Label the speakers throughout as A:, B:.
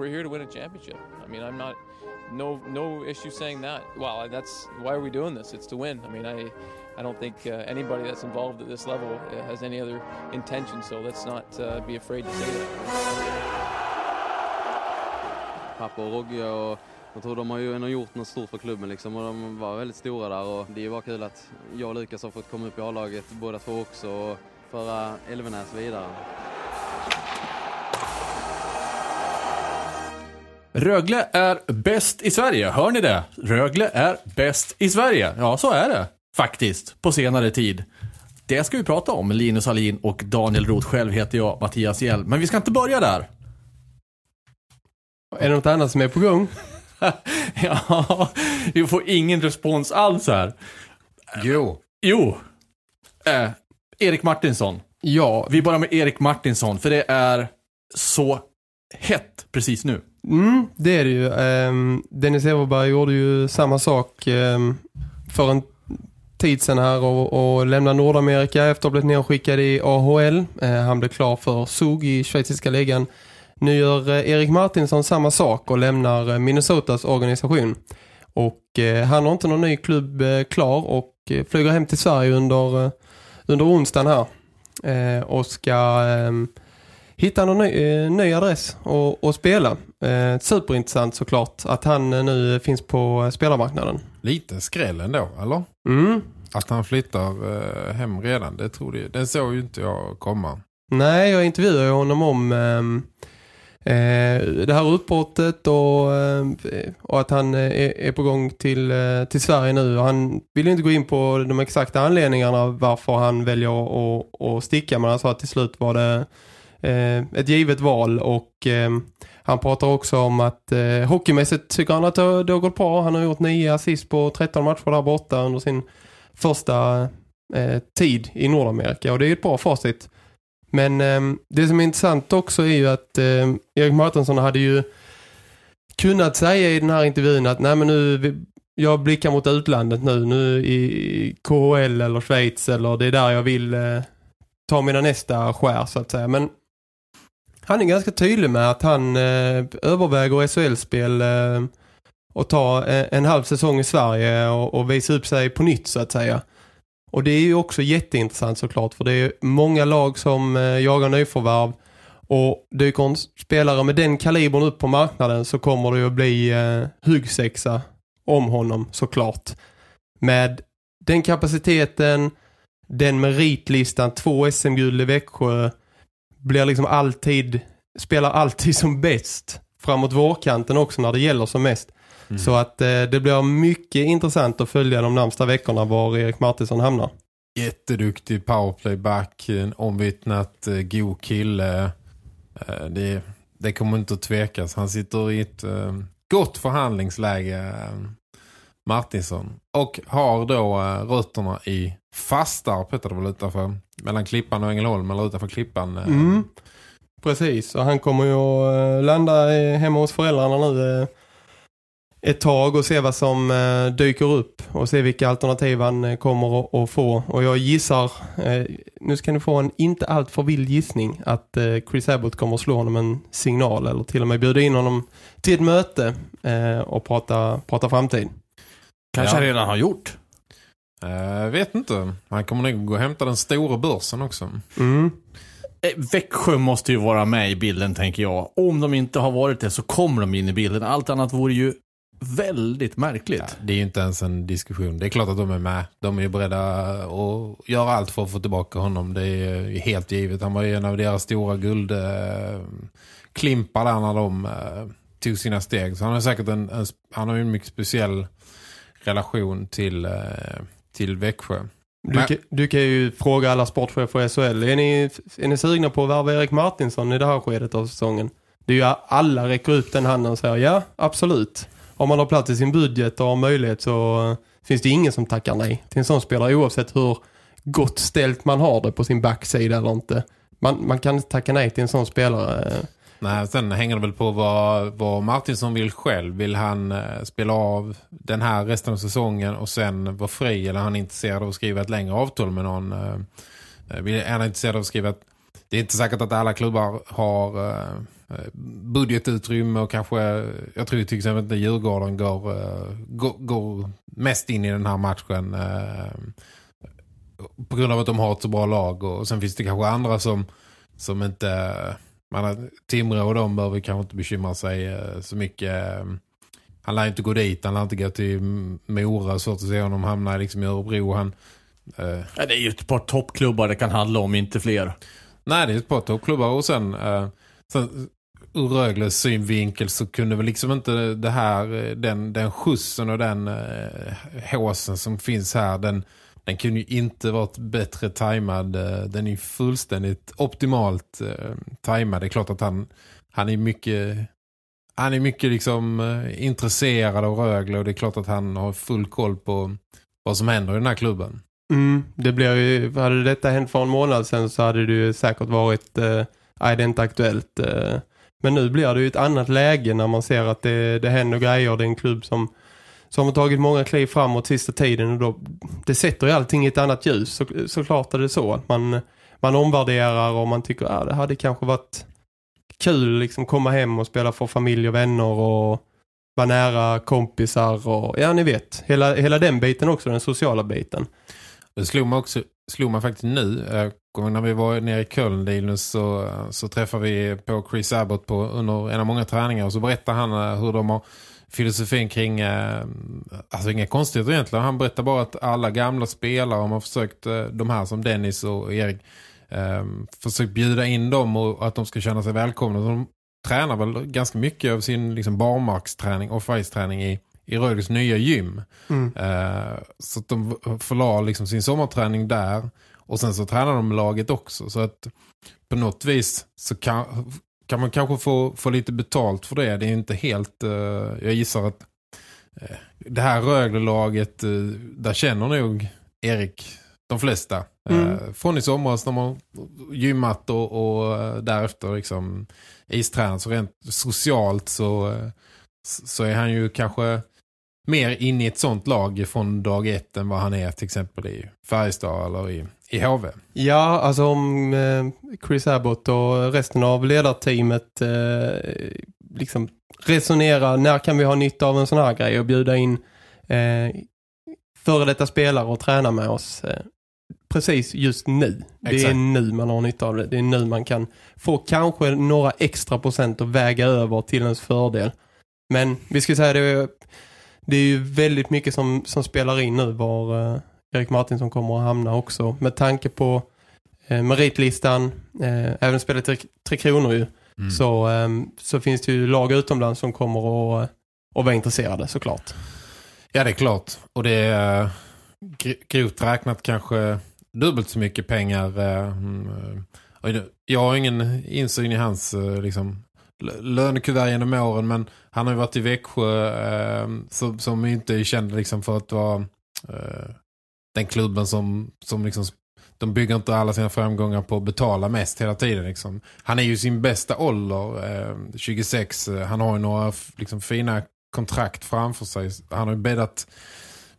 A: We're here to win a championship. I mean, I'm not no no issue saying that. Well, that's why are we doing this? It's to win. I mean, I I don't think uh, anybody that's involved at this level uh, has any other intention. So let's not uh, be afraid to say that.
B: Pappa och Rogge jag tror de har ju ändå gjort något stort för klubben liksom och de var väldigt stora där och det är bara kul att jag och Lukas har fått komma upp i A-laget båda två också och föra Elvenäs vidare.
C: Rögle är bäst i Sverige. Hör ni det? Rögle är bäst i Sverige. Ja, så är det faktiskt på senare tid. Det ska vi prata om. Linus Alin och Daniel Roth. Själv heter jag Mattias Hjelm. Men vi ska inte börja där.
D: Är det något annat som är på gång?
C: ja, vi får ingen respons alls här.
E: Jo.
C: Jo. Eh, Erik Martinsson.
D: Ja.
C: Vi börjar med Erik Martinsson, för det är så hett precis nu.
D: Mm, det är det ju. Um, Dennis Everberg gjorde ju samma sak um, för en tid sedan här och, och lämnade Nordamerika efter att ha blivit nedskickad i AHL. Uh, eh, han blev klar för SOG i schweiziska ligan. Nu gör uh, Erik Martinsson samma sak och lämnar uh, Minnesotas organisation. Och han har inte någon ny klubb klar och flyger hem till Sverige under, under onsdagen här. och ska ehm, hitta någon ny, eh, ny adress och, och spela. Eh, superintressant såklart att han eh, nu finns på spelarmarknaden.
E: Lite skräll ändå, eller?
D: Mm.
E: Att han flyttar eh, hem redan, det, trodde jag, det såg ju inte jag komma.
D: Nej, jag intervjuade honom om eh, det här uppbrottet och, och att han är, är, på gång till, till Sverige nu. Han vill inte gå in på de exakta anledningarna varför han väljer att, att sticka men han sa att till slut var det Eh, ett givet val och eh, han pratar också om att eh, hockeymässigt tycker han att det, har gått bra. Han har gjort nio assist på 13 matcher där borta under sin första eh, tid i Nordamerika och det är ett bra facit. Men eh, det som är intressant också är ju att eh, Erik Martinsson hade ju kunnat säga i den här intervjun att nej men nu jag blickar mot utlandet nu, nu i KHL eller Schweiz eller det är där jag vill eh, ta mina nästa skär så att säga. Men han är ganska tydlig med att han eh, överväger SHL-spel eh, och ta eh, en halv säsong i Sverige och, och visa upp sig på nytt så att säga. Och det är ju också jätteintressant såklart för det är många lag som eh, jagar nyförvärv och dyker en spelare med den kalibern upp på marknaden så kommer det ju att bli eh, huggsexa om honom såklart. Med den kapaciteten, den meritlistan, två SM-guld i Växjö blir liksom alltid, spelar alltid som bäst framåt vårkanten också när det gäller som mest. Mm. Så att eh, det blir mycket intressant att följa de närmsta veckorna var Erik Martinsson hamnar.
E: Jätteduktig powerplayback, en omvittnat eh, god kille. Eh, det, det kommer inte att tvekas. Han sitter i ett eh, gott förhandlingsläge, Martinsson. Och har då eh, rötterna i Fastarp heter det väl utanför mellan Klippan och Ängelholm eller utanför Klippan. Eh.
D: Mm. Precis, och han kommer ju att eh, landa hemma hos föräldrarna nu eh, ett tag och se vad som eh, dyker upp och se vilka alternativ han eh, kommer att få. Och jag gissar, nu ska ni få en inte allt för vild gissning, att Chris Abbott kommer att slå honom en signal eller till och med bjuda in honom till ett möte och prata, prata framtid.
C: Kanske ja. redan har gjort.
E: Jag uh, vet inte. Han kommer nog gå och hämta den stora börsen också.
D: Mm.
C: Eh, Växjö måste ju vara med i bilden tänker jag. Om de inte har varit det så kommer de in i bilden. Allt annat vore ju väldigt märkligt. Ja,
E: det är ju inte ens en diskussion. Det är klart att de är med. De är ju beredda att göra allt för att få tillbaka honom. Det är helt givet. Han var ju en av deras stora guldklimpar där när de eh, tog sina steg. Så han har säkert en, en han har ju en mycket speciell relation till till Växjö.
D: Du, kan, du kan ju fråga alla sportchefer i SHL. Är ni, är ni sugna på att värva Erik Martinsson i det här skedet av säsongen? Det är ju alla räcker upp den handen och säger ja, absolut. Om man har plats i sin budget och har möjlighet så eh, finns det ingen som tackar nej till en sån spelare oavsett hur gott ställt man har det på sin backsida eller inte. Man, man kan inte tacka nej till en sån spelare.
E: Nej, sen hänger det väl på vad, vad Martinsson vill själv. Vill han eh, spela av den här resten av säsongen och sen vara fri? Eller är han intresserad av att skriva ett längre avtal med någon? Eh, eh, är han intresserad av att skriva ett... Det är inte säkert att alla klubbar har budgetutrymme och kanske... Jag tror till exempel att Djurgården går, går, går mest in i den här matchen på grund av att de har ett så bra lag. Och sen finns det kanske andra som, som inte... Man Timrå och de behöver kanske inte bekymra sig eh, så mycket. eh, Han lär inte gå dit, han lär inte gå till Mora. Svårt att se honom hamna liksom i Örebro. Han, eh,
C: Ja, det är ju ett par toppklubbar det kan handla om, inte fler.
E: nej, det är ett par toppklubbar. Och sen, eh, sen ur Rögles synvinkel så kunde väl liksom inte det här, eh, den, den skjutsen och den eh, håsen som finns här, den, den kunde ju inte varit bättre tajmad. Eh, den är ju fullständigt optimalt eh, tajmad. Det är klart att han, han är mycket han är mycket liksom eh, intresserad av Rögle och det är klart att han har full koll på vad som händer i den här klubben.
D: Mm, det blir ju, hade detta hänt för en månad sedan så hade det ju säkert varit eh, nej, det är inte aktuellt. Eh, men nu blir det ju ett annat läge när man ser att det, det händer grejer. Det är en klubb som, så har man tagit många kliv framåt sista tiden och då, det sätter ju allting i ett annat ljus. Så, såklart är det så att man, man omvärderar och man tycker att ah, det hade kanske varit kul liksom komma hem och spela för familj och vänner och vara nära kompisar och ja ni vet, hela, hela den biten också, den sociala biten.
E: Det slog mig också slog mig faktiskt nu. När vi var nere i Köln Linus, så, så träffade vi på Chris Abbott på, under en av många träningar och så berättade han eh, hur de har filosofin kring eh, alltså inga konstigheter egentligen. Han berättar bara att alla gamla spelare har försökt, eh, de här som Dennis och Erik eh, försökt bjuda in dem och att de ska känna sig välkomna. Så de tränar väl ganska mycket av sin liksom, barmarksträning och träning i, i Rögles nya gym.
D: Mm.
E: Eh, så att de förlar liksom sin sommarträning där. Och sen så tränar de laget också. Så att på något vis så kan, kan man kanske få, få lite betalt för det. Det är inte helt... eh, jag gissar att eh, det här Rögle-laget, eh, där känner nog Erik de flesta. Eh,
D: Mm.
E: från i somras när man gymmat och, och eh, därefter liksom istränat. Så rent socialt så, eh, så är han ju kanske mer inne i ett sånt lag från dag ett än vad han är till exempel i Färjestad eller i, i HV.
D: Ja, alltså om eh, Chris Abbott och resten av ledarteamet eh, liksom resonerar, när kan vi ha nytta av en sån här grej och bjuda in eh, före detta spelare och träna med oss eh, precis just nu. Det är
E: Exakt.
D: nu man har nytta av det. Det är nu man kan få kanske några extra procent att väga över till ens fördel. Men vi ska säga det, det är ju väldigt mycket som, som spelar in nu var eh, Erik Martinsson kommer att hamna också. Med tanke på eh, meritlistan, eh, även spelet Tre, tre Kronor ju,
E: Mm.
D: så, ehm, så finns det ju lag utomlands som kommer att, att vara intresserade såklart.
E: Ja, det är klart. Och det är eh, gr- grovt räknat kanske dubbelt så mycket pengar. eh, mm, eh, Jag har ingen insyn i hans eh, liksom, lönekuvert genom åren, men han har ju varit i Växjö eh, som, som inte är känd liksom, för att vara eh, den klubben som, som liksom, de bygger inte alla sina framgångar på att betala mest hela tiden. Liksom. Han är ju sin bästa ålder, ehm, eh, 26. Han har ju några liksom, fina kontrakt framför sig. Han har ju bäddat,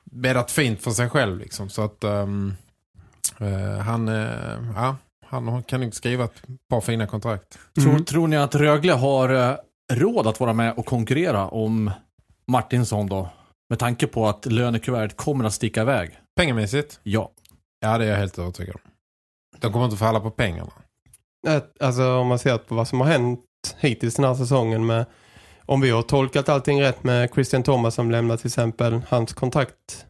E: bäddat fint för sig själv. Liksom. Så att um, eh, han, eh, ja, han har- kan inte skriva ett par fina kontrakt.
C: Tror,
D: Mm.
C: tror ni att Rögle har eh, råd att vara med och konkurrera om Martinsson då? Med tanke på att lönekuvertet kommer att sticka iväg.
E: Pengamässigt?
C: Ja.
E: Ja, det är jag helt övertygad om. De kommer inte falla på pengarna.
D: Alltså om man ser på vad som har hänt hittills den här säsongen med om vi har tolkat allting rätt med Christian Thomas som lämnar till exempel hans kontrakt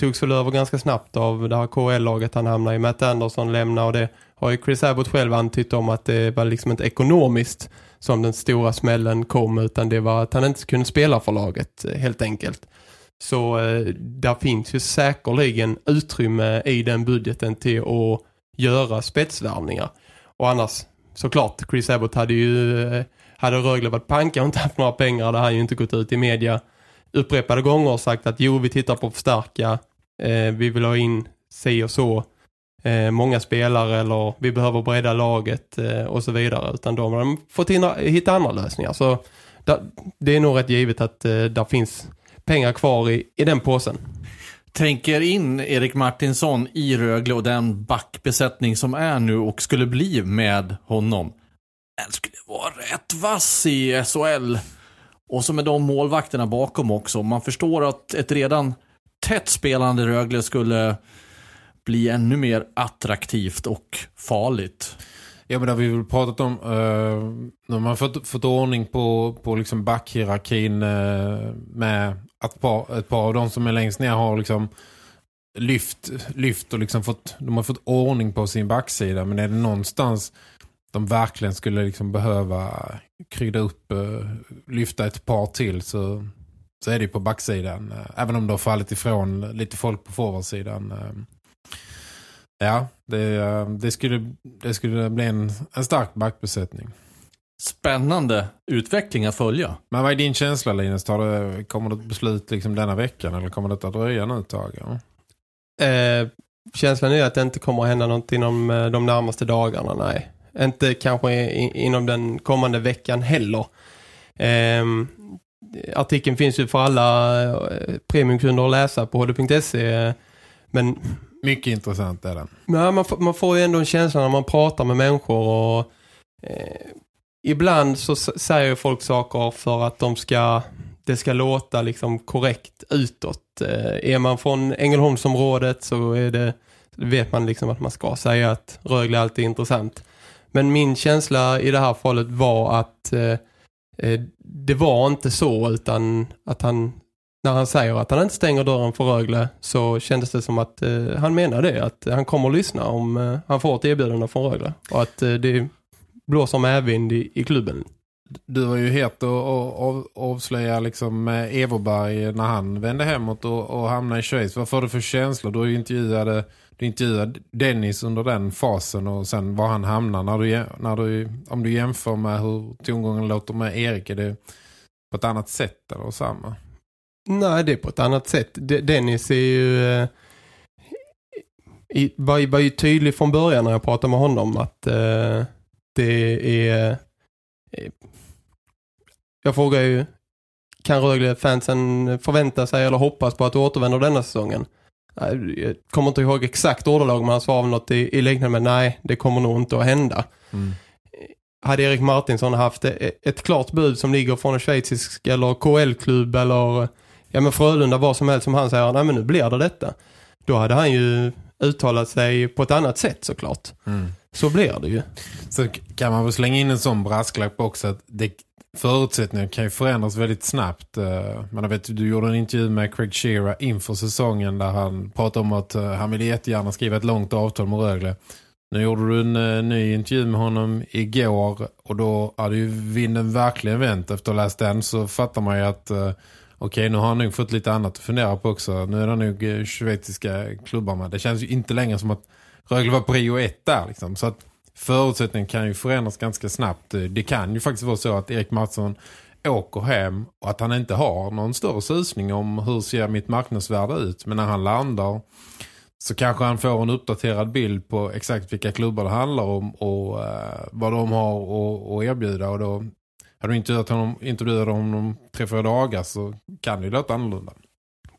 D: togs väl över ganska snabbt av det här KL-laget han hamnar i. Matt Anderson lämnar och det har ju Chris Abbott själv antytt om att det var liksom inte ekonomiskt som den stora smällen kom utan det var att han inte kunde spela för laget helt enkelt. Så eh, där finns ju säkerligen utrymme i den budgeten till att göra spetsvärvningar. Och annars, såklart, Chris Abbott hade ju eh, hade Rögle varit panka och inte haft några pengar hade han ju inte gått ut i media upprepade gånger och sagt att jo, vi tittar på att förstärka, eh, vi vill ha in si och så eh, många spelare eller vi behöver bredda laget eh, och så vidare. Utan de har fått hinna, hitta andra lösningar. Så där, det är nog rätt givet att eh, där finns pengar kvar i, i den påsen.
C: Tänker in Erik Martinsson i Rögle och den backbesättning som är nu och skulle bli med honom. Den skulle vara rätt vass i SHL. Och så med de målvakterna bakom också. Man förstår att ett redan tätt spelande Rögle skulle bli ännu mer attraktivt och farligt.
E: Ja men det har vi väl pratat om uh, när man fått, fått ordning på, på liksom backhierarkin uh, med att par, ett par av de som är längst ner har liksom lyft, lyft och liksom fått, de har fått ordning på sin backsida men är det någonstans de verkligen skulle liksom behöva krydda upp, uh, lyfta ett par till så, så är det på backsidan. Eh, även om det har fallit ifrån lite folk på forwardsidan. Ja, det, det, skulle, det skulle bli en, en stark backbesättning.
C: Spännande utveckling att följa.
E: Men vad är din känsla Linus? Tar det, kommer det ett beslut liksom denna veckan eller kommer det att dröja nu ett tag? Ja?
D: Eh, känslan är att det inte kommer att hända något inom eh, de närmaste dagarna, nej. Inte kanske inom den kommande veckan heller. Eh, artikeln finns ju för alla eh, premiumkunder att läsa på hd.se men
E: mycket intressant är den.
D: Men man, får, man får ju ändå en känsla när man pratar med människor och eh, ibland så säger folk saker för att de ska det ska låta liksom korrekt utåt. Eh, är man från Ängelholmsområdet så är det vet man liksom att man ska säga att Rögle alltid är intressant. Men min känsla i det här fallet var att eh, eh det var inte så utan att han när han säger att han inte stänger dörren för Rögle så kändes det som att eh, han menar det. Att han kommer att lyssna om eh, han får ett erbjudande från Rögle. Och att eh, det blåser medvind i, i klubben.
E: Du var ju het att avslöja liksom eh, Everberg när han vände hemåt och, och hamnade i Schweiz. Vad får du för känsla? Du intervjuade, du intervjuade Dennis under den fasen och sen var han hamnar. När du, när du, om du jämför med hur tongången låter med Erik, är det på ett annat sätt eller samma?
D: Nej, det är på ett annat sätt. Dennis är ju... Eh, var, var ju tydlig från början när jag pratade med honom att eh, det är... Eh, jag frågar ju, kan Rögle-fansen förvänta sig eller hoppas på att du återvänder denna säsongen? Jag kommer inte ihåg exakt ordalag men han svarade något i, i liknande med nej, det kommer nog inte att hända. Mm. Hade Erik Martinsson haft ett klart bud som ligger från en schweizisk eller KL-klubb eller ja men Frölunda var som helst som han säger, nej men nu blir det detta. Då hade han ju uttalat sig på ett annat sätt såklart. Mm. Så blir det ju.
E: Så kan man väl slänga in en sån brasklapp också att det, förutsättningarna kan ju förändras väldigt snabbt. Eh, jag vet, du gjorde en intervju med Craig Shearer inför säsongen där han pratade om att eh, han ville jättegärna skriva ett långt avtal med Rögle. Nu gjorde du en uh, ny intervju med honom igår och då hade ju vinden verkligen vänt efter att ha läst den så fattar man ju att okej, nu har han nog fått lite annat att fundera på också. Nu är det nog eh, schweiziska klubbar med. Det känns ju inte längre som att Rögle var prio ett där. Liksom. Så att förutsättningen kan ju förändras ganska snabbt. Eh, det kan ju faktiskt vara så att Erik Mattsson åker hem och att han inte har någon större susning om hur ser mitt marknadsvärde ut. Men när han landar så kanske han får en uppdaterad bild på exakt vilka klubbar det handlar om och eh, vad de har att erbjuda och då har du intervjuat honom, intervjuat honom om tre, fyra dagar så kan det ju låta annorlunda.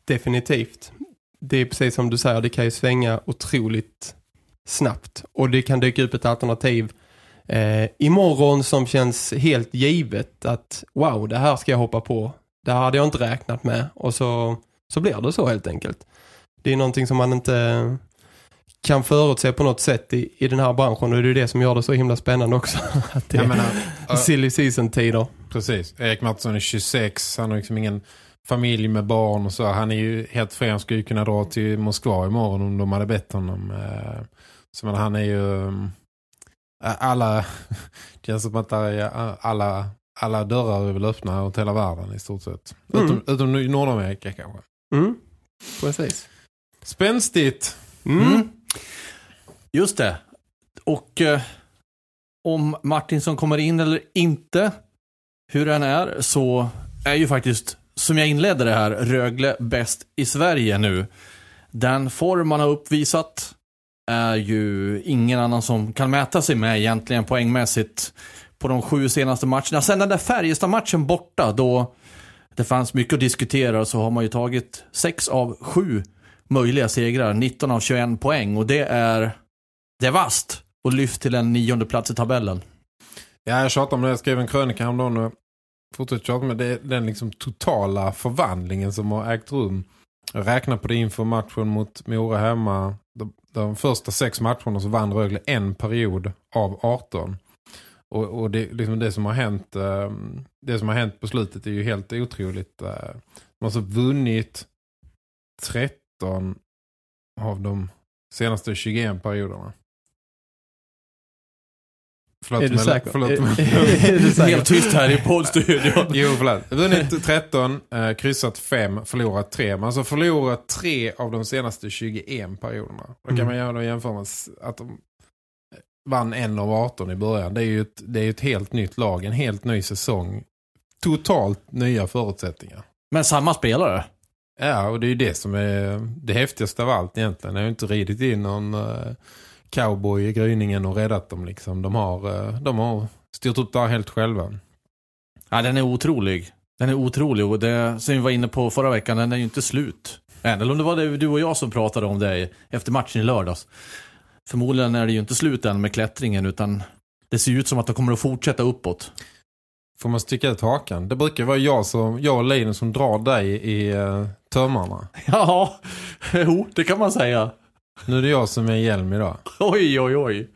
D: Definitivt. Det är precis som du säger, det kan ju svänga otroligt snabbt. Och det kan dyka upp ett alternativ eh, imorgon som känns helt givet att wow, det här ska jag hoppa på. Det här hade jag inte räknat med. Och så, så blir det så helt enkelt. Det är någonting som man inte kan förutse på något sätt i, i den här branschen och det är det som gör det så himla spännande också. att det menar, är silly season-tider.
E: Precis. Erik Mattsson är 26, han har liksom ingen familj med barn och så. Han är ju helt fri, han skulle kunna dra till Moskva imorgon om de hade bett honom. Eh, så men han är ju eh, alla det känns som att alla, alla dörrar är väl öppna åt hela världen i stort sett. Mm. Utom, utom Nordamerika kanske.
D: Mm. Precis.
E: Spänstigt.
D: Mm.
C: Just det. Och eh, om Martinsson kommer in eller inte, hur han är, så är ju faktiskt, som jag inledde det här, Rögle bäst i Sverige nu. Den form man har uppvisat är ju ingen annan som kan mäta sig med egentligen poängmässigt på de sju senaste matcherna. Sen den där Färjestad-matchen borta, då det fanns mycket att diskutera, så har man ju tagit sex av sju möjliga segrar, 19 av 21 poäng och det är, det är vast och lyft till en nionde plats i tabellen.
E: Ja, jag tjatar om det. Jag skrev en krönika häromdagen och fortsätter tjata med det. Den liksom totala förvandlingen som har ägt rum. Jag räknar på det inför matchen mot Mora hemma. De, de första sex matcherna så vann Rögle en period av 18. Och, och det, liksom det, som har hänt, ehm, det som har hänt på slutet är ju helt otroligt. Eh, de har alltså vunnit 13 av de senaste 21 perioderna. Förlåt
D: Är du
E: mig-
D: säker?
E: Förlåt
D: Är-
E: mig.
D: är du säker?
C: Helt tyst här i poddstudion.
E: Jo, förlåt. Vunnit 13, eh, kryssat 5, förlorat 3. Man har alltså förlorat 3 av de senaste 21 perioderna. Då kan
D: Mm.
E: man göra då jämförelse att de vann en av 18 i början. Det är ju ett, det är ju ett helt nytt lag, en helt ny säsong. Totalt nya förutsättningar.
C: Men samma spelare.
E: Ja, och det är ju det som är det häftigaste av allt egentligen. Jag har ju inte ridit in någon eh, cowboy i gryningen och räddat dem liksom. De har, eh, de har styrt upp det här helt själva.
C: Ja, den är otrolig. Den är otrolig och det som vi var inne på förra veckan, den är ju inte slut. Än. Eller om det var det du och jag som pratade om det efter matchen i lördags. Förmodligen är det ju inte slut än med klättringen utan det ser ut som att de kommer att fortsätta uppåt.
E: Får man sticka ut hakan? Det brukar vara jag, som, jag och Leiden som drar dig i uh, tömmarna.
C: Ja, jo, det kan man säga.
E: Nu är det jag som är hjälm idag.
C: Oj, oj, oj.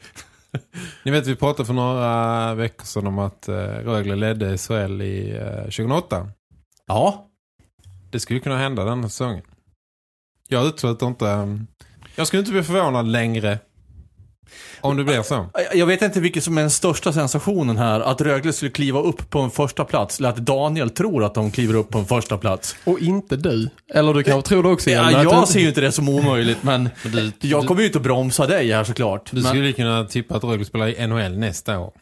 E: Ni vet, vi pratade för några veckor sedan om att uh, Rögle ledde SHL i uh, 2008.
C: Ja,
E: Det skulle kunna hända den här säsongen. Jag utesluter inte... um, jag skulle inte bli förvånad längre om det blir så.
C: jag vet inte vilket som är den största sensationen här. Att Rögle skulle kliva upp på en första plats eller att Daniel tror att de kliver upp på en första plats.
D: Och inte du. Eller du kanske tror det också
C: Ja, jag ser ju inte det som omöjligt men
E: Du,
C: jag kommer ju inte bromsa dig här såklart.
E: du
C: Men-
E: skulle kunna tippa att Rögle spelar i NHL nästa år.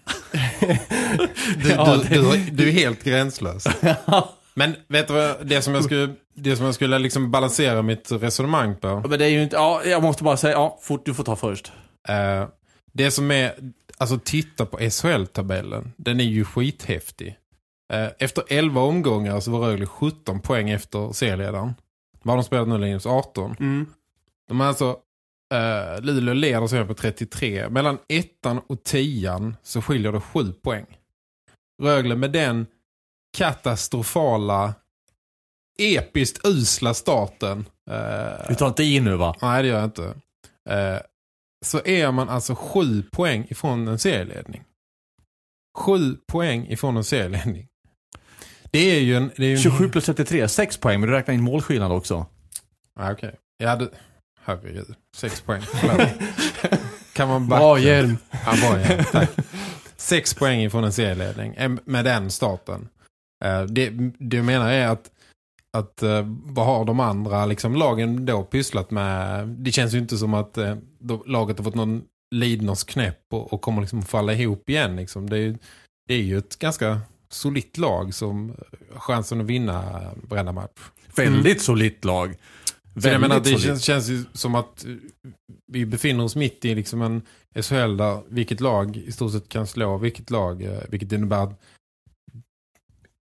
E: Du,
C: Ja,
E: du, du, du är helt gränslös. Men vet du vad, det som jag skulle, det som jag skulle liksom balansera mitt resonemang på.
C: Men det är ju inte, ja, jag måste bara säga, ja, fort, du får ta först.
E: Eh, det som är, alltså titta på SHL-tabellen. Den är ju skithäftig. Eh, efter 11 omgångar så var Rögle 17 poäng efter serieledaren. Vad de spelat nu Linus? 18.
D: Mm.
E: De är alltså, eh, Luleå leder serien på 33. Mellan ettan och tian så skiljer det 7 poäng. Rögle med den katastrofala, episkt usla starten.
C: Du tar inte i nu va?
E: Nej, det gör jag inte. Så är man alltså sju poäng ifrån en serieledning. Sju poäng ifrån en serieledning. Det är ju en... Det är ju en
C: 27 plus 33, 6 poäng, men du räknar in målskillnad också.
E: Ah, Okej. Ja, det... Herregud. Sex poäng. Kan man backa?
D: Bra hjälm.
E: Ja, bra hjälm. Tack. Sex poäng ifrån en serieledning. Med den starten. Eh, Det, jag menar är att att eh, vad har de andra liksom, lagen då pysslat med? Det känns ju inte som att eh, då, laget har fått någon lidnors knäpp och, och kommer liksom falla ihop igen. Liksom. Det, är, det är ju ett ganska solitt lag som har chansen att vinna varenda match.
C: Väldigt solitt lag.
E: Så jag menar, det
C: solitt.
E: känns, känns ju som att eh, vi befinner oss mitt i liksom en SHL där vilket lag i stort sett kan slå vilket lag. eh, Vilket innebär att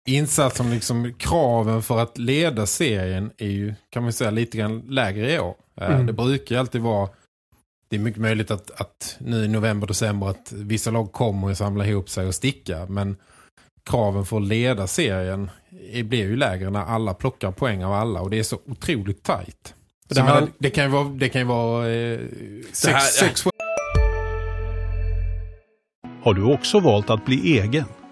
E: insatsen, liksom kraven för att leda serien är ju, kan man säga, lite grann lägre i år. Eh,
D: Mm.
E: Det brukar ju alltid vara, det är mycket möjligt att, att nu i november, december att vissa lag kommer att samla ihop sig och sticka. Men kraven för att leda serien blir ju lägre när alla plockar poäng av alla och det är så otroligt tajt.
D: Det här-
E: menar, det kan ju vara, det kan ju vara eh, sex,
C: här-
E: sex
F: Har du också valt att bli egen?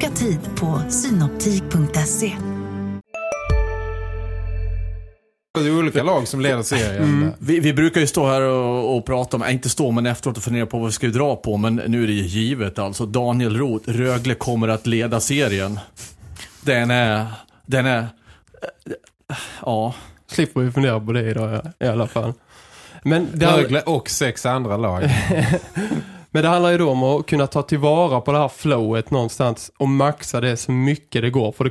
G: Boka tid på synoptik.se.
E: Det är olika lag som leder serien.
C: Vi, vi brukar ju stå här och, och prata om, inte stå men efteråt och fundera på vad vi ska dra på. Men nu är det ju givet alltså. Daniel Roth, Rögle kommer att leda serien. Den är, den är, äh, ja.
D: Slipper vi fundera på det idag i alla fall. Men det, handl-
E: Rögle och sex andra lag.
D: men det handlar ju då om att kunna ta tillvara på det här flowet någonstans och maxa det så mycket det går. För det,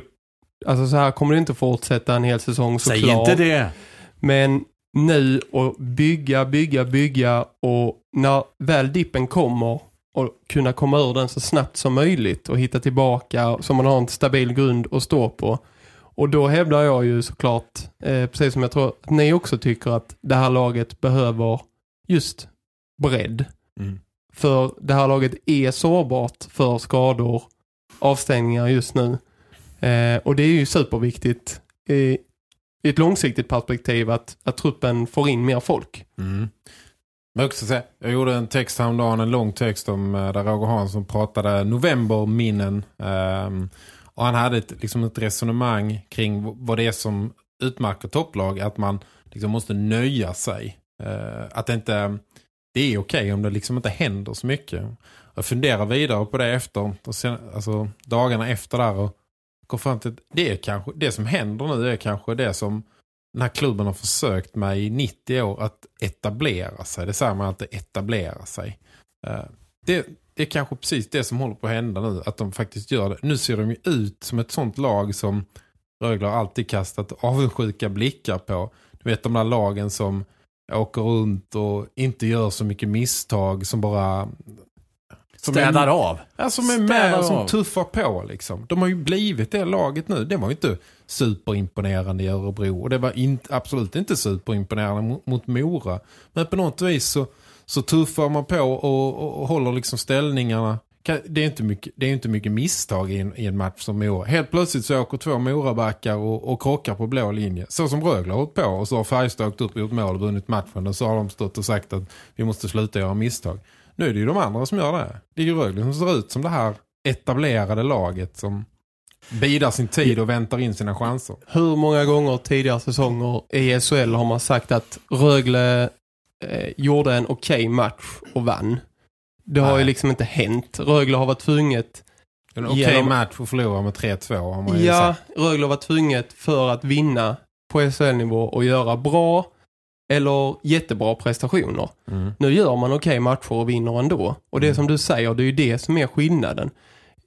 D: alltså så här kommer det inte fortsätta en hel säsong såklart.
C: Säg inte det.
D: Men nu och bygga, bygga, bygga och när väl dippen kommer och kunna komma ur den så snabbt som möjligt och hitta tillbaka så man har en stabil grund att stå på. Och då hävdar jag ju såklart, eh, precis som jag tror att ni också tycker att det här laget behöver just bredd.
E: Mm.
D: För det här laget är sårbart för skador, avstängningar just nu. Eh, och det är ju superviktigt i, i ett långsiktigt perspektiv att, att truppen får in mer folk.
E: Mm. Men också säga, jag gjorde en text häromdagen, en lång text om eh, där Roger Hansson pratade novemberminnen. Um, och han hade ett, liksom ett resonemang kring vad det är som utmärker topplag. Att man liksom måste nöja sig. Uh, att det inte det är okej om det liksom inte händer så mycket. Jag funderar vidare på det efter, och sen, alltså dagarna efter där och kom fram till att det, är kanske, det som händer nu är kanske det som den här klubben har försökt med i 90 år att etablera sig. Det säger man att Etablera sig. Eh, det, det är kanske precis det som håller på att hända nu. Att de faktiskt gör det. Nu ser de ju ut som ett sånt lag som Rögle har alltid kastat avundsjuka blickar på. Du vet de där lagen som åker runt och inte gör så mycket misstag som bara... Som är-
C: Städar av.
E: Ja, som är med och som tuffar på liksom. De har ju blivit det laget nu. Det var ju inte superimponerande i Örebro. Och det var in, absolut inte superimponerande mot, mot Mora. Men på något vis så, så tuffar man på och, och, och håller liksom ställningarna. Det är inte mycket, det är inte mycket misstag i en, i en match som Mora. Helt plötsligt så åker två Morabackar och, och krockar på blå linje. Så som Rögle har hållit på. Och så har Färjestad åkt upp och gjort mål och vunnit matchen. Och så har de stått och sagt att vi måste sluta göra misstag. Nu är det ju de andra som gör det. Det är ju Rögle som ser ut som det här etablerade laget som bidar sin tid och väntar in sina chanser.
D: Hur många gånger tidigare säsonger i SHL har man sagt att Rögle eh, gjorde en okej match och vann? Det har
E: Nej.
D: ju liksom inte hänt. Rögle har varit tvunget
E: En okej
D: Genom-
E: match och förlora med 3-2 har man ju
D: Ja,
E: sagt.
D: Rögle var tvunget för att vinna på SHL-nivå och göra bra eller jättebra prestationer.
E: Mm.
D: Nu gör man okej matcher och vinner ändå. Och det som du säger, det är ju det som är skillnaden.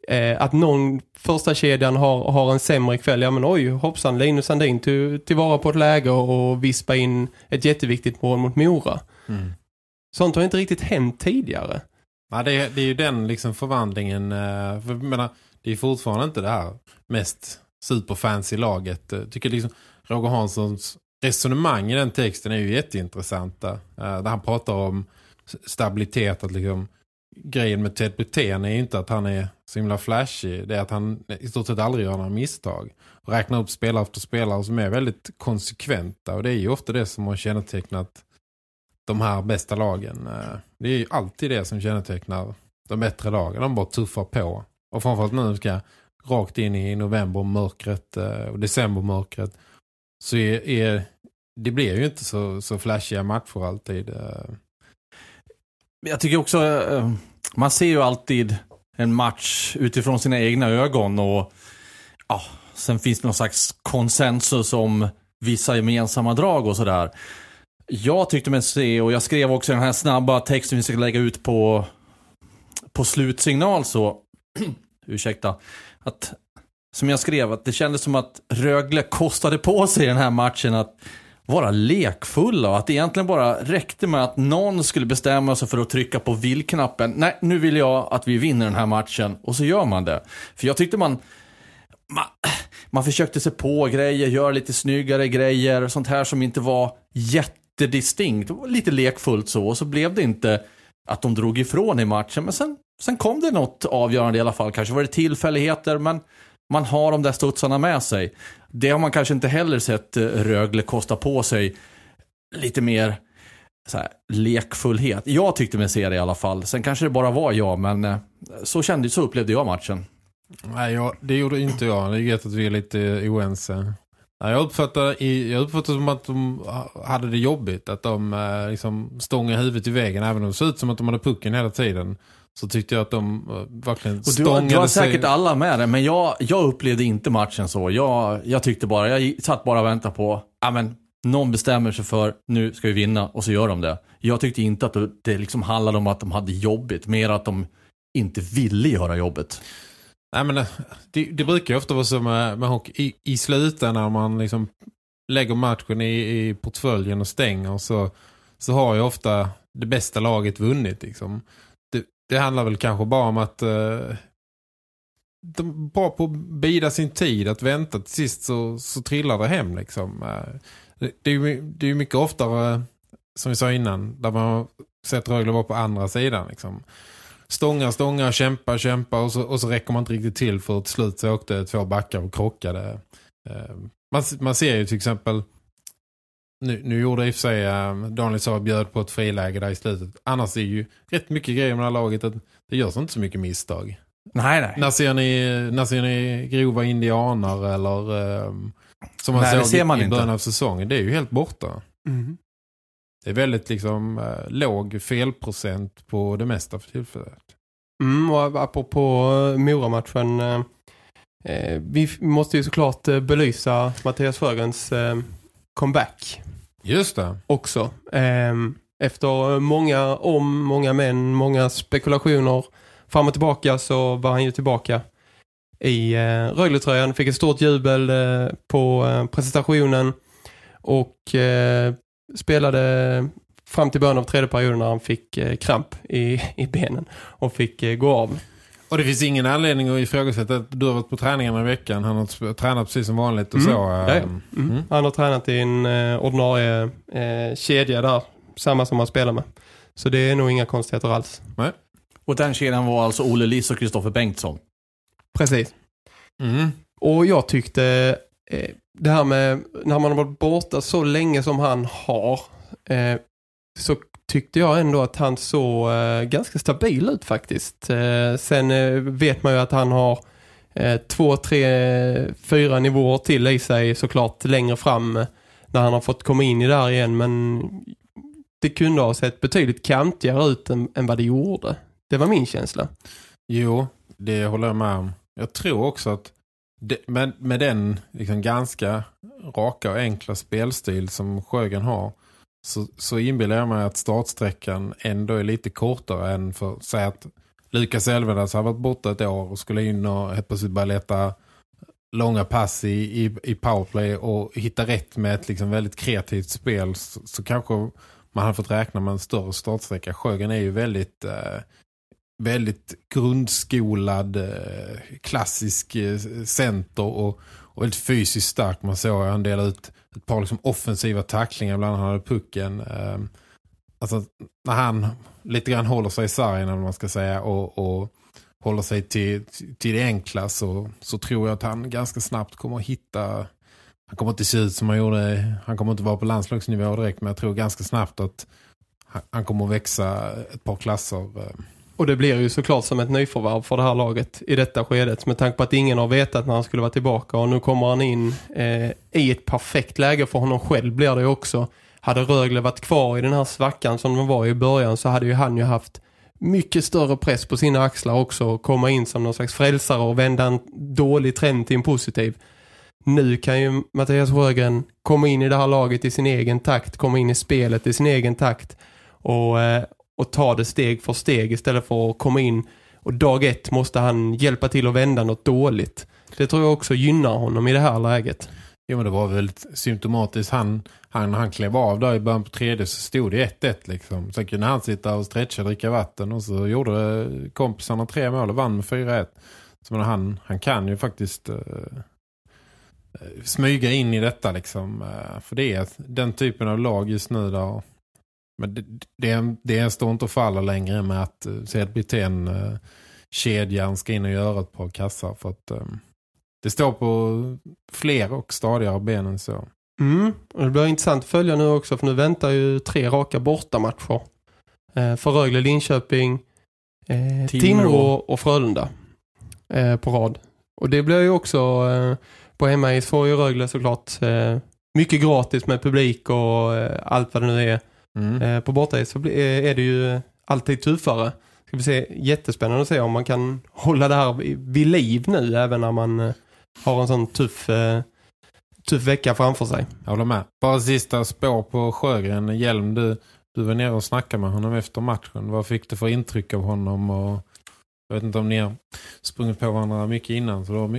D: Eh, att någon första kedjan har, har en sämre kväll. Ja men oj, hoppsan, Linus Sandin till, tillvara på ett läge och vispa in ett jätteviktigt mål mot Mora.
E: Mm.
D: Sånt har inte riktigt hänt tidigare.
E: Ja, det, är, det är ju den liksom förvandlingen. Eh, för, menar, det är fortfarande inte det här mest superfancy laget. Jag tycker liksom Roger Hanssons resonemang i den texten är ju jätteintressanta. Eh, där han pratar om stabilitet. Att liksom, grejen med Ted Brithén är ju inte att han är så himla flashig. Det är att han i stort sett aldrig gör några misstag. Och räknar upp spelare efter spelare som är väldigt konsekventa. Och det är ju ofta det som har kännetecknat de här bästa lagen. Eh, det är ju alltid det som kännetecknar de bättre lagen. De bara tuffar på. Och framförallt nu ska rakt in i novembermörkret eh, och decembermörkret så är, är det blir ju inte så, så flashiga matcher alltid. Eh.
C: Jag tycker också, man ser ju alltid en match utifrån sina egna ögon och ja, sen finns det någon slags konsensus om vissa gemensamma drag och sådär. Jag tyckte mig se, och jag skrev också den här snabba texten vi ska lägga ut på, på slutsignal så, ursäkta, att som jag skrev, att det kändes som att Rögle kostade på sig den här matchen att vara lekfulla och att det egentligen bara räckte med att någon skulle bestämma sig för att trycka på vill-knappen. Nej, nu vill jag att vi vinner den här matchen. Och så gör man det. För jag tyckte man, man, man försökte se på grejer, göra lite snyggare grejer, sånt här som inte var jätte jättedistinkt. distinkt, lite lekfullt så, och så blev det inte att de drog ifrån i matchen. Men sen, sen kom det något avgörande i alla fall. Kanske var det tillfälligheter, men Man har de där studsarna med sig. Det har man kanske inte heller sett eh, Rögle kosta på sig lite mer så här, lekfullhet. Jag tyckte mig se det i alla fall. Sen kanske det bara var jag, men eh, så kände så upplevde jag matchen.
E: Nej, jag, det gjorde inte jag. Det är gett att vi är lite oense. Jag uppfattar, jag uppfattar som att de hade det jobbigt. Att de eh, liksom stångade huvudet i väggen. Även om det såg ut som att de hade pucken hela tiden. Så tyckte jag att de eh, verkligen
C: Och du,
E: stångade
C: du har
E: sig.
C: säkert alla med det, men jag, jag upplevde inte matchen så. Jag, jag tyckte bara, jag satt bara och väntade på, ja men någon bestämmer sig för, nu ska vi vinna, och så gör de det. Jag tyckte inte att det, det liksom handlade om att de hade jobbigt, mer att de inte ville göra jobbet.
E: Nej, men eh, det, det brukar ju ofta vara så med, med hockey. I, I slutändan när man liksom lägger matchen i, i portföljen och stänger så, så har ju ofta det bästa laget vunnit. Liksom. Det, det handlar väl kanske bara om att eh, de är bra på att bida sin tid, att vänta till sist så, så trillar det hem. Liksom. Eh, det, det är ju det är mycket oftare, som vi sa innan, där man har sett Rögle vara på andra sidan. Liksom stångar, stångar, kämpar, kämpar och så, och så räcker man inte riktigt till för till slut så åkte två backar och krockade. Eh, Man, man ser ju till exempel nu, nu gjorde i och för sig eh, Daniel sa bjöd på ett friläge där i slutet. Annars är ju rätt mycket grejer med det här laget att det görs inte så mycket misstag.
C: Nej, nej.
E: När ser ni, när ser ni grova indianer eller eh, som man
C: Nej,
E: såg
C: ser man
E: i
C: inte.
E: början av säsongen. Det är ju helt borta.
D: Mm.
E: Det är väldigt liksom eh, låg felprocent på det mesta för tillfället.
D: Mm, och apropå eh, Mora-matchen. Eh, eh, vi måste ju såklart belysa Mattias Frögrens eh, comeback
E: Just det.
D: också. Eh, efter många om, många män, många spekulationer fram och tillbaka så var han ju tillbaka i eh, Rögle-tröjan. Fick ett stort jubel eh, på eh, presentationen och eh, spelade fram till början av tredje perioden när han fick eh, kramp i, i benen och fick eh, gå av.
E: Och det finns ingen anledning att ifrågasätta att du har varit på träningarna i veckan. Han har tränat precis som vanligt och
D: Mm.
E: så.
D: Ja, ja.
E: ehm,
D: Mm.
E: mm.
D: Han har tränat i en eh, ordinarie eh, kedja där. Samma som han spelar med. Så det är nog inga konstigheter alls.
C: Och den kedjan var alltså Olle Liss och Kristoffer Bengtsson.
D: Precis.
E: Mm.
D: Och jag tyckte eh, det här med när man har varit borta så länge som han har eh, så tyckte jag ändå att han såg eh, ganska stabil ut faktiskt. Eh, sen eh, vet man ju att han har eh, två, tre, fyra nivåer till i sig såklart längre fram när han har fått komma in i där igen men det kunde ha sett betydligt kantigare ut än, än vad det gjorde. Det var min känsla.
E: Jo, det håller jag med om. Jag tror också att det, med, med den liksom ganska raka och enkla spelstil som Sjögren har så, så inbillar jag mig att startsträckan ändå är lite kortare än för säg att Lukas Elvenas har varit borta ett år och skulle in och helt plötsligt bara leta långa pass i, i, i powerplay och hitta rätt med ett liksom väldigt kreativt spel så, så kanske man har fått räkna med en större startsträcka. Sjögren är ju väldigt eh, väldigt grundskolad eh, klassisk eh, center och, och väldigt fysiskt stark. Man såg han delade ut ett par liksom offensiva tacklingar bland han hade pucken. Ehm, alltså när han lite grann håller sig i sargen eller vad man ska säga och, och håller sig till, till det enkla så, så tror jag att han ganska snabbt kommer att hitta han kommer inte se ut som han gjorde han kommer inte vara på landslagsnivå direkt men jag tror ganska snabbt att han, kommer att växa ett par klasser ehm,
D: och det blir ju såklart som ett nyförvärv för det här laget i detta skedet. Med tanke på att ingen har vetat när han skulle vara tillbaka. Och nu kommer han in eh, i ett perfekt läge för honom själv blir det ju också. Hade Rögle varit kvar i den här svackan som de var i början så hade ju han ju haft mycket större press på sina axlar också. Och komma in som någon slags frälsare och vända en dålig trend till en positiv. Nu kan ju Mattias Rögren komma in i det här laget i sin egen takt. Komma in i spelet i sin egen takt. Och, eh, och ta det steg för steg istället för att komma in och dag ett måste han hjälpa till att vända något dåligt. Det tror jag också gynnar honom i det här läget.
E: Ja men det var väldigt symptomatiskt. Han, han, han klev av där i början på tredje så stod det 1-1 liksom. Sen kunde han sitta och stretcha och dricka vatten och så gjorde kompisarna tre mål och vann med 4-1. Så men han, han kan ju faktiskt uh, smyga in i detta liksom. Uh, för det är den typen av lag just nu där men det, det, det står inte och faller längre med att uh, Sedbiten uh, kedjan ska in och göra ett par kassar för att um, det står på fler och stadigare ben än så.
D: Mm. Och det blir intressant att följa nu också för nu väntar ju tre raka bortamatcher. Eh, för Rögle, Linköping, eh,
C: Timrå.
D: Och Frölunda eh, på rad. Och det blir ju också eh, på hemmais får ju Rögle såklart eh, mycket gratis med publik och eh, allt vad det nu är.
E: Mm.
D: Eh, på så eh, är det ju alltid tuffare. Ska vi se, jättespännande att se om man kan hålla det här vid- liv nu även när man eh, har en sån tuff, tuff vecka framför sig.
E: Jag håller med. Bara sista spår på Sjögren. Hjelm, du, du var nere och snackade med honom efter matchen. Vad fick du för intryck av honom? Och jag vet inte om ni har sprungit på varandra mycket innan. Så då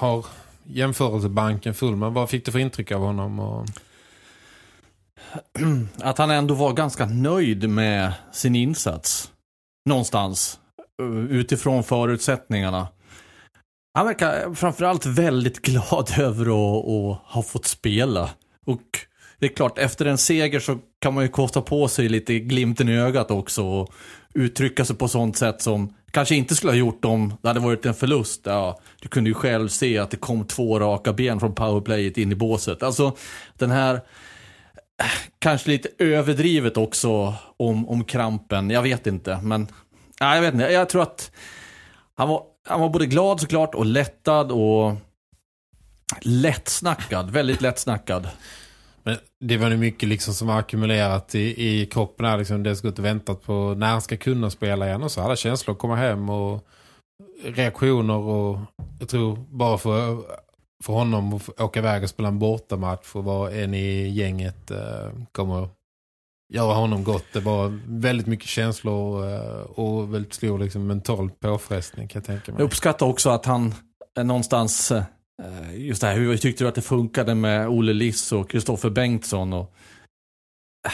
E: har jämförelsebanken full. Men vad fick du för intryck av honom? Och...
C: att han ändå var ganska nöjd med sin insats. Någonstans. Eh, utifrån förutsättningarna. Han verkar framförallt väldigt glad över att, att ha fått spela. Och det är klart, efter en seger så kan man ju kosta på sig lite glimten i ögat också. Och uttrycka sig på sånt sätt som kanske inte skulle ha gjort om det hade varit en förlust. Ja, du kunde ju själv se att det kom två raka ben från powerplayet in i båset. Alltså den här kanske lite överdrivet också om, om krampen. Jag vet inte, men nej, jag vet inte. Jag tror att han var, han var både glad såklart och lättad och lättsnackad. Väldigt lättsnackad.
E: Men det var nu mycket liksom som har ackumulerat i, i kroppen. Här, liksom. Det gått och väntat på när han ska kunna spela igen. Och så alla känslor komma hem och reaktioner. Och jag tror bara för, för honom att åka iväg och spela en bortamatch och vara en i gänget eh, kommer göra honom gott. Det var väldigt mycket känslor eh, och väldigt stor liksom, mental påfrestning kan jag tänka mig.
C: Jag uppskattar också att han eh, någonstans, eh, just det här, hur tyckte du att det funkade med Olle Liss och Kristoffer Bengtsson och eh,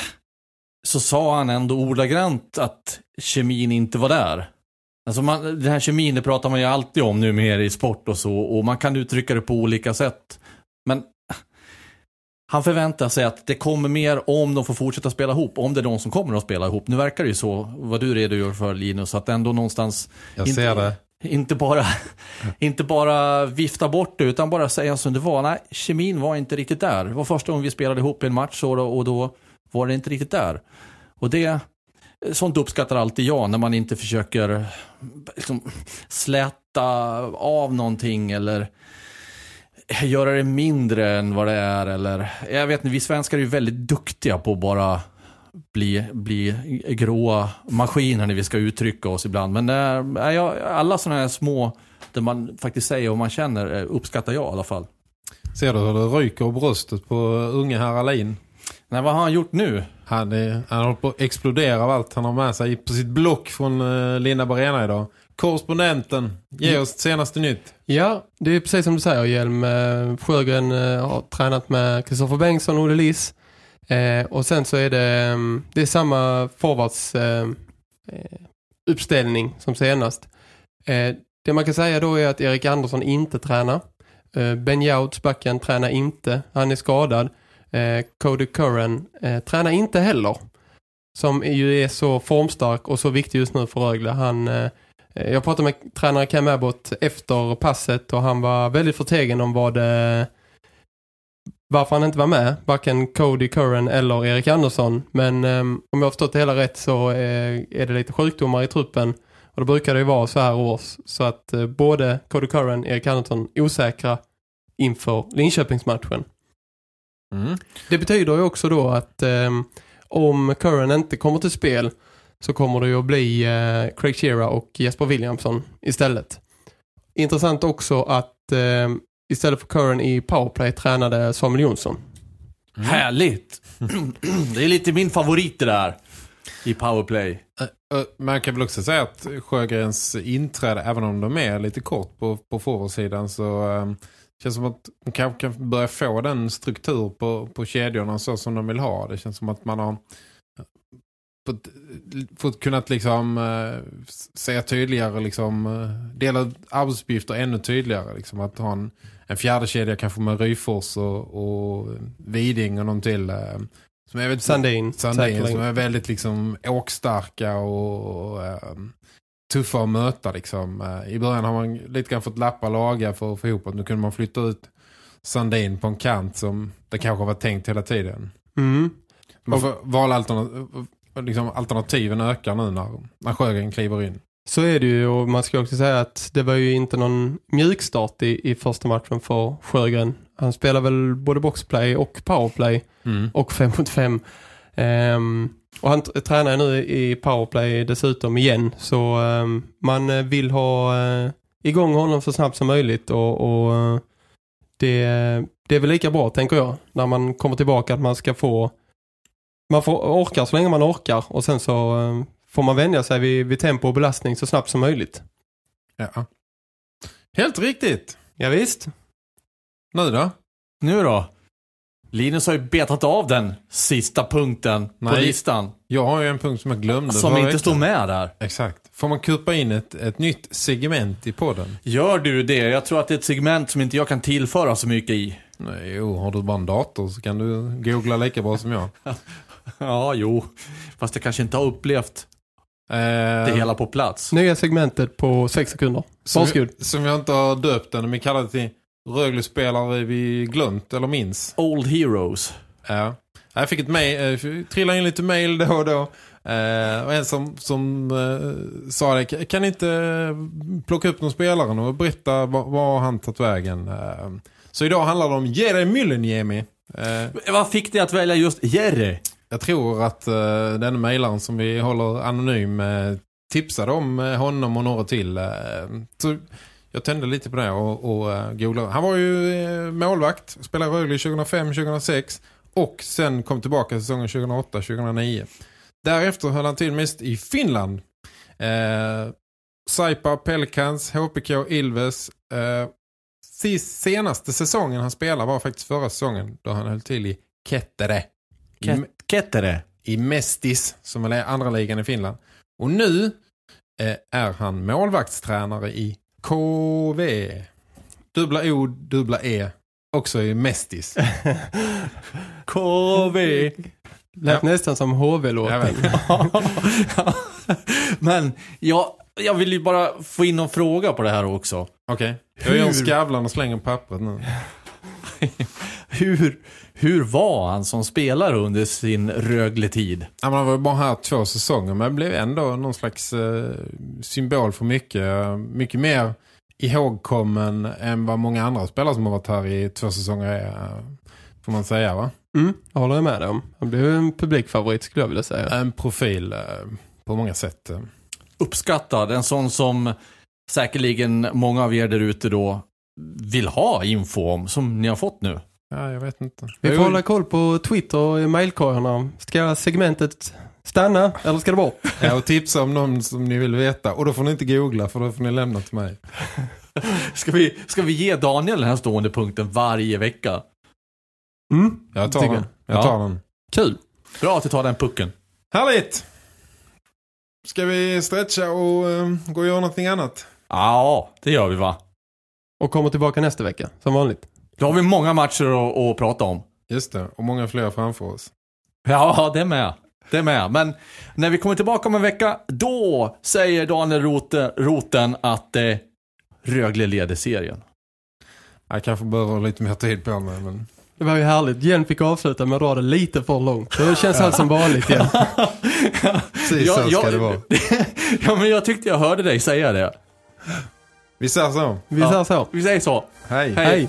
C: så sa han ändå ordagrant att kemin inte var där. Alltså man, den här kemin det pratar man ju alltid om numera i sport och så och man kan uttrycka det på olika sätt. Men han förväntar sig att det kommer mer om de får fortsätta spela ihop, om det är de som kommer att spela ihop. Nu verkar det ju så, vad du redogör för Linus, att ändå någonstans
E: Jag
C: inte-
E: ser det.
C: inte bara, inte bara vifta bort det, utan bara säga som det var. Nej, kemin var inte riktigt där. Det var första gången vi spelade ihop i en match och då, och då var det inte riktigt där. Och det, sånt uppskattar alltid jag, när man inte försöker liksom, släta av någonting eller göra det mindre än vad det är. Eller, jag vet inte, vi svenskar är ju väldigt duktiga på att bara bli, bli gråa maskiner när vi ska uttrycka oss ibland. Men äh, jag, alla sådana här små, där man faktiskt säger vad man känner, eh, uppskattar jag i alla fall.
E: Ser du hur det ryker bröstet på unge herr Alin?
C: Nej, vad har han gjort nu?
E: Han, är, han håller på att explodera av allt han har med sig på sitt block från uh, Linda Arena idag. Korrespondenten, ge oss senaste nytt.
D: Ja, det är precis som du säger Hjelm. Eh, Sjögren eh, har tränat med Kristoffer Bengtsson och Olle Liss. Eh, och sen så är det, mm, det är samma forwards eh, uppställning som senast. Eh, det man kan säga då är att Erik Andersson inte tränar. Ben Jouts backen tränar inte. Han är skadad. Eh, Cody Curran eh, tränar inte heller. Som ju är så formstark och så viktig just nu för Rögle. Han... Eh, eh jag pratade med tränare Cam Abbott efter passet och han var väldigt förtegen om vad det, varför han inte var med. Varken Cody Curran eller Erik Andersson. Men eh, om jag har förstått det hela rätt så eh, är det lite sjukdomar i truppen. Och då brukar det ju vara så här års. Så att eh, både Cody Curran och Erik Andersson osäkra inför Linköpingsmatchen.
E: Mm.
D: Det betyder ju också då att ehm, om Curran inte kommer till spel så kommer det ju att bli eh, Craig Shearer och Jesper Williamson istället. Intressant också att eh, istället för Curran i powerplay tränade Samuel Jonsson.
C: Härligt! det är lite min favorit det där. I powerplay.
E: Man kan väl också säga att Sjögrens inträde, även om de är lite kort på, på forwardsidan så um, känns som att de kanske kan börja få den struktur på, på kedjorna så som de vill ha. Det känns som att man har fått, fått kunnat liksom uh, säga tydligare liksom, uh, dela arbetsuppgifter ännu tydligare. Liksom, att ha en, en fjärde kedja kanske med Ryfors och, och Viding och någon till. Uh, som är väldigt,
D: Sandin.
E: Sandin som är väldigt liksom åkstarka och, och ehm, tuffa att möta liksom. Eh, I början har man lite grann fått lappa laga för att få ihop att nu kunde man flytta ut Sandin på en kant som det kanske var tänkt hela tiden.
D: Mm.
E: Man får valalternativ, liksom alternativen ökar nu när, när Sjögren kliver in.
D: Så är det ju och man ska också säga att det var ju inte någon mjukstart i, i första matchen för Sjögren. Han spelar väl både boxplay och powerplay
E: Mm.
D: och 5 mot 5. Ehm, och han tränar nu i powerplay dessutom igen. Så ehm, man eh, vill ha eh, igång honom så snabbt som möjligt. Och, och eh, det, det är väl lika bra tänker jag. När man kommer tillbaka att man ska få man får orka så länge man orkar. Och sen så eh, får man vänja sig vid, vid tempo och belastning så snabbt som möjligt.
E: Ja. Helt riktigt.
D: Ja, visst.
E: Nu då?
C: Nu då? Linus har ju betat av den sista punkten på
E: Nej.
C: listan.
E: Jag har ju en punkt som jag glömde.
C: Som inte står med där.
E: Exakt. Får man kupa in ett, ett nytt segment i podden?
C: Gör du det? Jag tror att det är ett segment som inte jag kan tillföra så mycket i.
E: Nej, jo, har du bara en dator så kan du googla lika bra som jag.
C: Ja, jo. Fast jag kanske inte har upplevt
E: Eh,
C: det hela på plats.
D: Nya segmentet på 6 sekunder.
E: som,
D: Varsågod.
E: som jag inte har döpt den, men kallar det till Rögle-spelare vi glömt eller minns.
C: Old Heroes.
E: Ja. Jag fick ett mail, eh, trillade in lite mail då och då. Eh, och en som, som eh, sa det, "Kan- inte eh, plocka upp någon spelare och berätta vad, vad han tagit vägen. Eh, så idag handlar det om Jere Myllenniemi. Eh,
C: Vad fick dig att välja just Jerry?
E: jag tror att uh, den mejlaren som vi håller anonym eh, tipsade om eh, honom och några till. eh, så jag tände lite på det och, och uh, googlade. Han var ju eh, målvakt, spelade Rögle 2005-2006 och sen kom tillbaka säsongen 2008-2009. Därefter höll han till mest i Finland. Eh, Saipa, Pelicans, HPK, Ilves. Eh, sist, senaste säsongen han spelade var faktiskt förra säsongen då han höll till i Kettere.
C: Ket- Kettere.
E: I Mestis som är andra ligan i Finland. Och nu eh, är han målvaktstränare i KV. Dubbla O, dubbla E. Också i Mestis.
C: KV.
D: Lät
E: Ja.
D: nästan som HV-låten.
C: Men jag, jag vill ju bara få in någon fråga på det här också.
E: Okej. Jag gör en skavlan och slänger pappret nu.
C: Hur, hur var han som spelare under sin Rögle-tid?
E: Han var bara här två säsonger men blev ändå någon slags eh, symbol för mycket. Mycket mer ihågkommen än vad många andra spelare som har varit här i två säsonger är. eh, Får man säga va?
D: Mm, jag håller med dig om. Han blev en publikfavorit skulle jag vilja säga.
E: En profil eh, på många sätt. eh.
C: Uppskattad, en sån som säkerligen många av er där ute då vill ha info om, som ni har fått nu.
E: Ja, jag vet inte.
D: Vi får hålla koll på Twitter och i mailkorgarna. Ska segmentet stanna eller ska det bort?
E: Ja, och tipsa om någon som ni vill veta. Och då får ni inte googla för då får ni lämna till mig.
C: Ska vi, ska vi ge Daniel den här stående punkten varje vecka?
D: Mm,
E: Jag tar den. Jag tar den.
D: kul.
C: Bra att du tar den pucken.
E: Härligt! Ska vi stretcha och eh, gå och göra någonting annat?
C: Ja, det gör vi va?
D: Och kommer tillbaka nästa vecka, som vanligt.
C: Då har vi många matcher att, att prata om.
E: Just det, och många fler framför oss.
C: Ja, det med. Det med. Men när vi kommer tillbaka om en vecka, då säger Daniel Rote, Roten att eh, Rögle leder serien.
E: Jag kanske behöver lite mer tid på mig, men...
D: Det var ju härligt. Jen fick avsluta med att dra det lite för långt. Det känns allt som vanligt igen.
E: Precis
C: Ja,
E: så ska
C: ja,
E: det vara.
C: ja, men jag tyckte jag hörde dig säga det.
E: Vi säger så.
D: Vi
C: Ja.
D: säger så.
C: Vi säger så.
E: Hej.
C: Hej.
D: Hej.